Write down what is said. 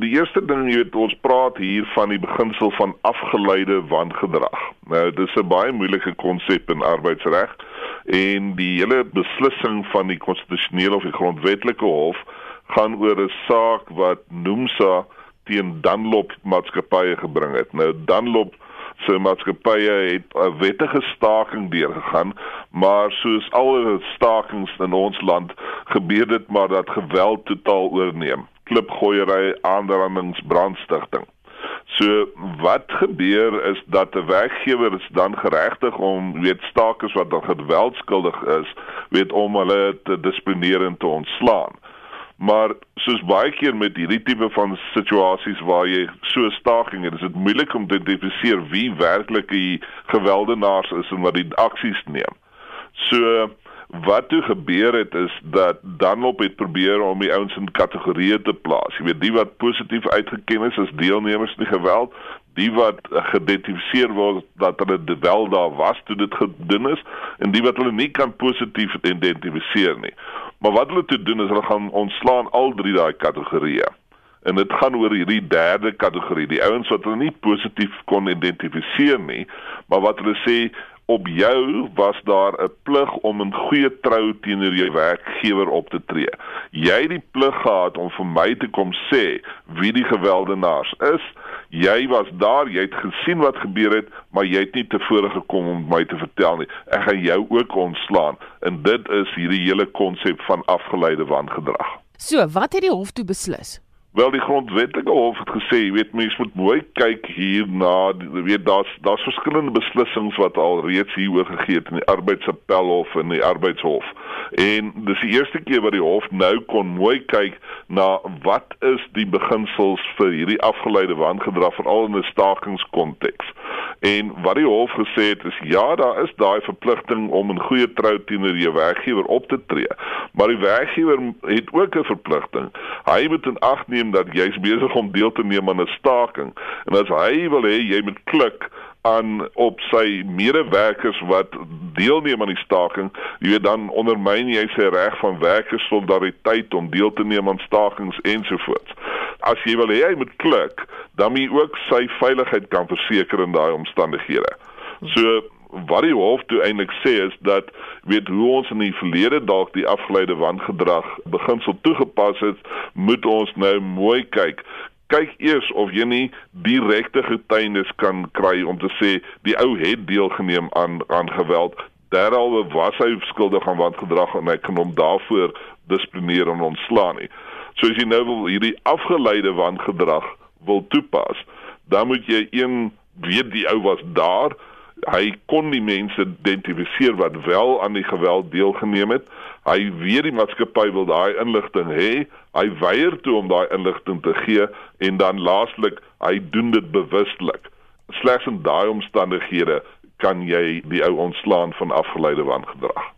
die eerste ding jy weet ons praat hier van die beginsel van afgeleide wangedrag. Nou dis 'n baie moeilike konsep in arbeidsreg en die hele beslissing van die konstitusionele of die grondwetlike hof gaan oor 'n saak wat Nomsa teen Dunlop maatskappye gebring het. Nou Dunlop se maatskappye het 'n wettige staking deurgegaan, maar soos al stakings in ons land gebeur dit maar dat geweld totaal oorneem klipgooiery, aanrandings, brandstigting. So wat gebeur is dat 'n werkgewer is dan geregtig om weet stakers wat dan geweldskuldig is, weet om hulle te dissiplineer en te ontslaan. Maar soos baie keer met hierdie tipe van situasies waar jy so staking het, is dit moeilik om te identifiseer wie werklik die geweldenaars is en wat die aksies neem. So wat toe gebeur het is dat Dunlop het probeer om die ouens in kategorieë te plaas. Jy weet die wat positief uitgeken is as deelnemers in die geweld, die wat geïdentifiseer word dat hulle wel daar was toe dit gedoen is en die wat hulle nie kan positief identifiseer nie. Maar wat hulle toe doen is hulle gaan ontslaan al drie daai kategorieë. En dit gaan oor hierdie derde kategorie, die ouens wat hulle nie positief kon identifiseer nie, maar wat hulle sê op jou was daar 'n plig om in goeie trou teenoor jou werkgewer op te tree. Jy het die plig gehad om vir my te kom sê wie die gewelddenaars is. Jy was daar, jy het gesien wat gebeur het, maar jy het nie tevore gekom om my te vertel nie. Ek gaan jou ook ontslaan. En dit is hierdie hele konsep van afgeleide wangedrag. So, wat het die hof toe beslis? Wel die grondwetlike hof het gesê, jy weet mense moet mooi kyk hier na, jy weet daar's daar's verskillende beslissings wat al reeds hier oorgegee het in die arbeidsappelhof en die arbeidshof. En dis die eerste keer wat die hof nou kon mooi kyk na wat is die beginsels vir hierdie afgeleide wangedrag veral in 'n stakingskonteks. En wat die hof gesê het is ja, daar is daai verpligting om in goeie trou teenoor jou werkgewer op te tree. Maar die werkgewer het ook 'n verpligting. Hy moet in ag neem dat jy's besig om deel te neem aan 'n staking. En as hy wil hê jy moet klik aan op sy medewerkers wat deelneem aan die staking, jy weet dan ondermyn jy sy reg van werkers solidariteit om deel te neem aan stakings ensovoorts. As jy wil hê hy moet klik, dan moet jy ook sy veiligheid kan verseker in daai omstandighede. So wat die hof toe eintlik sê is dat weet hoe ons in die verlede dalk die afgeleide wangedrag beginsel toegepas het, moet ons nou mooi kyk. Kyk eers of jy nie direkte getuienis kan kry om te sê die ou het deelgeneem aan aan geweld. Derhalwe was hy skuldig aan wangedrag en hy kan hom daarvoor dissiplineer en ontslaan nie. So as jy nou wil hierdie afgeleide wangedrag wil toepas, dan moet jy een weet die ou was daar hy kon die mense identifiseer wat wel aan die geweld deelgeneem het. Hy weet die maatskappy wil daai inligting hê. Hy weier toe om daai inligting te gee en dan laastlik hy doen dit bewustelik. Slegs in daai omstandighede kan jy die ou ontslaan van afgeleide wangedrag.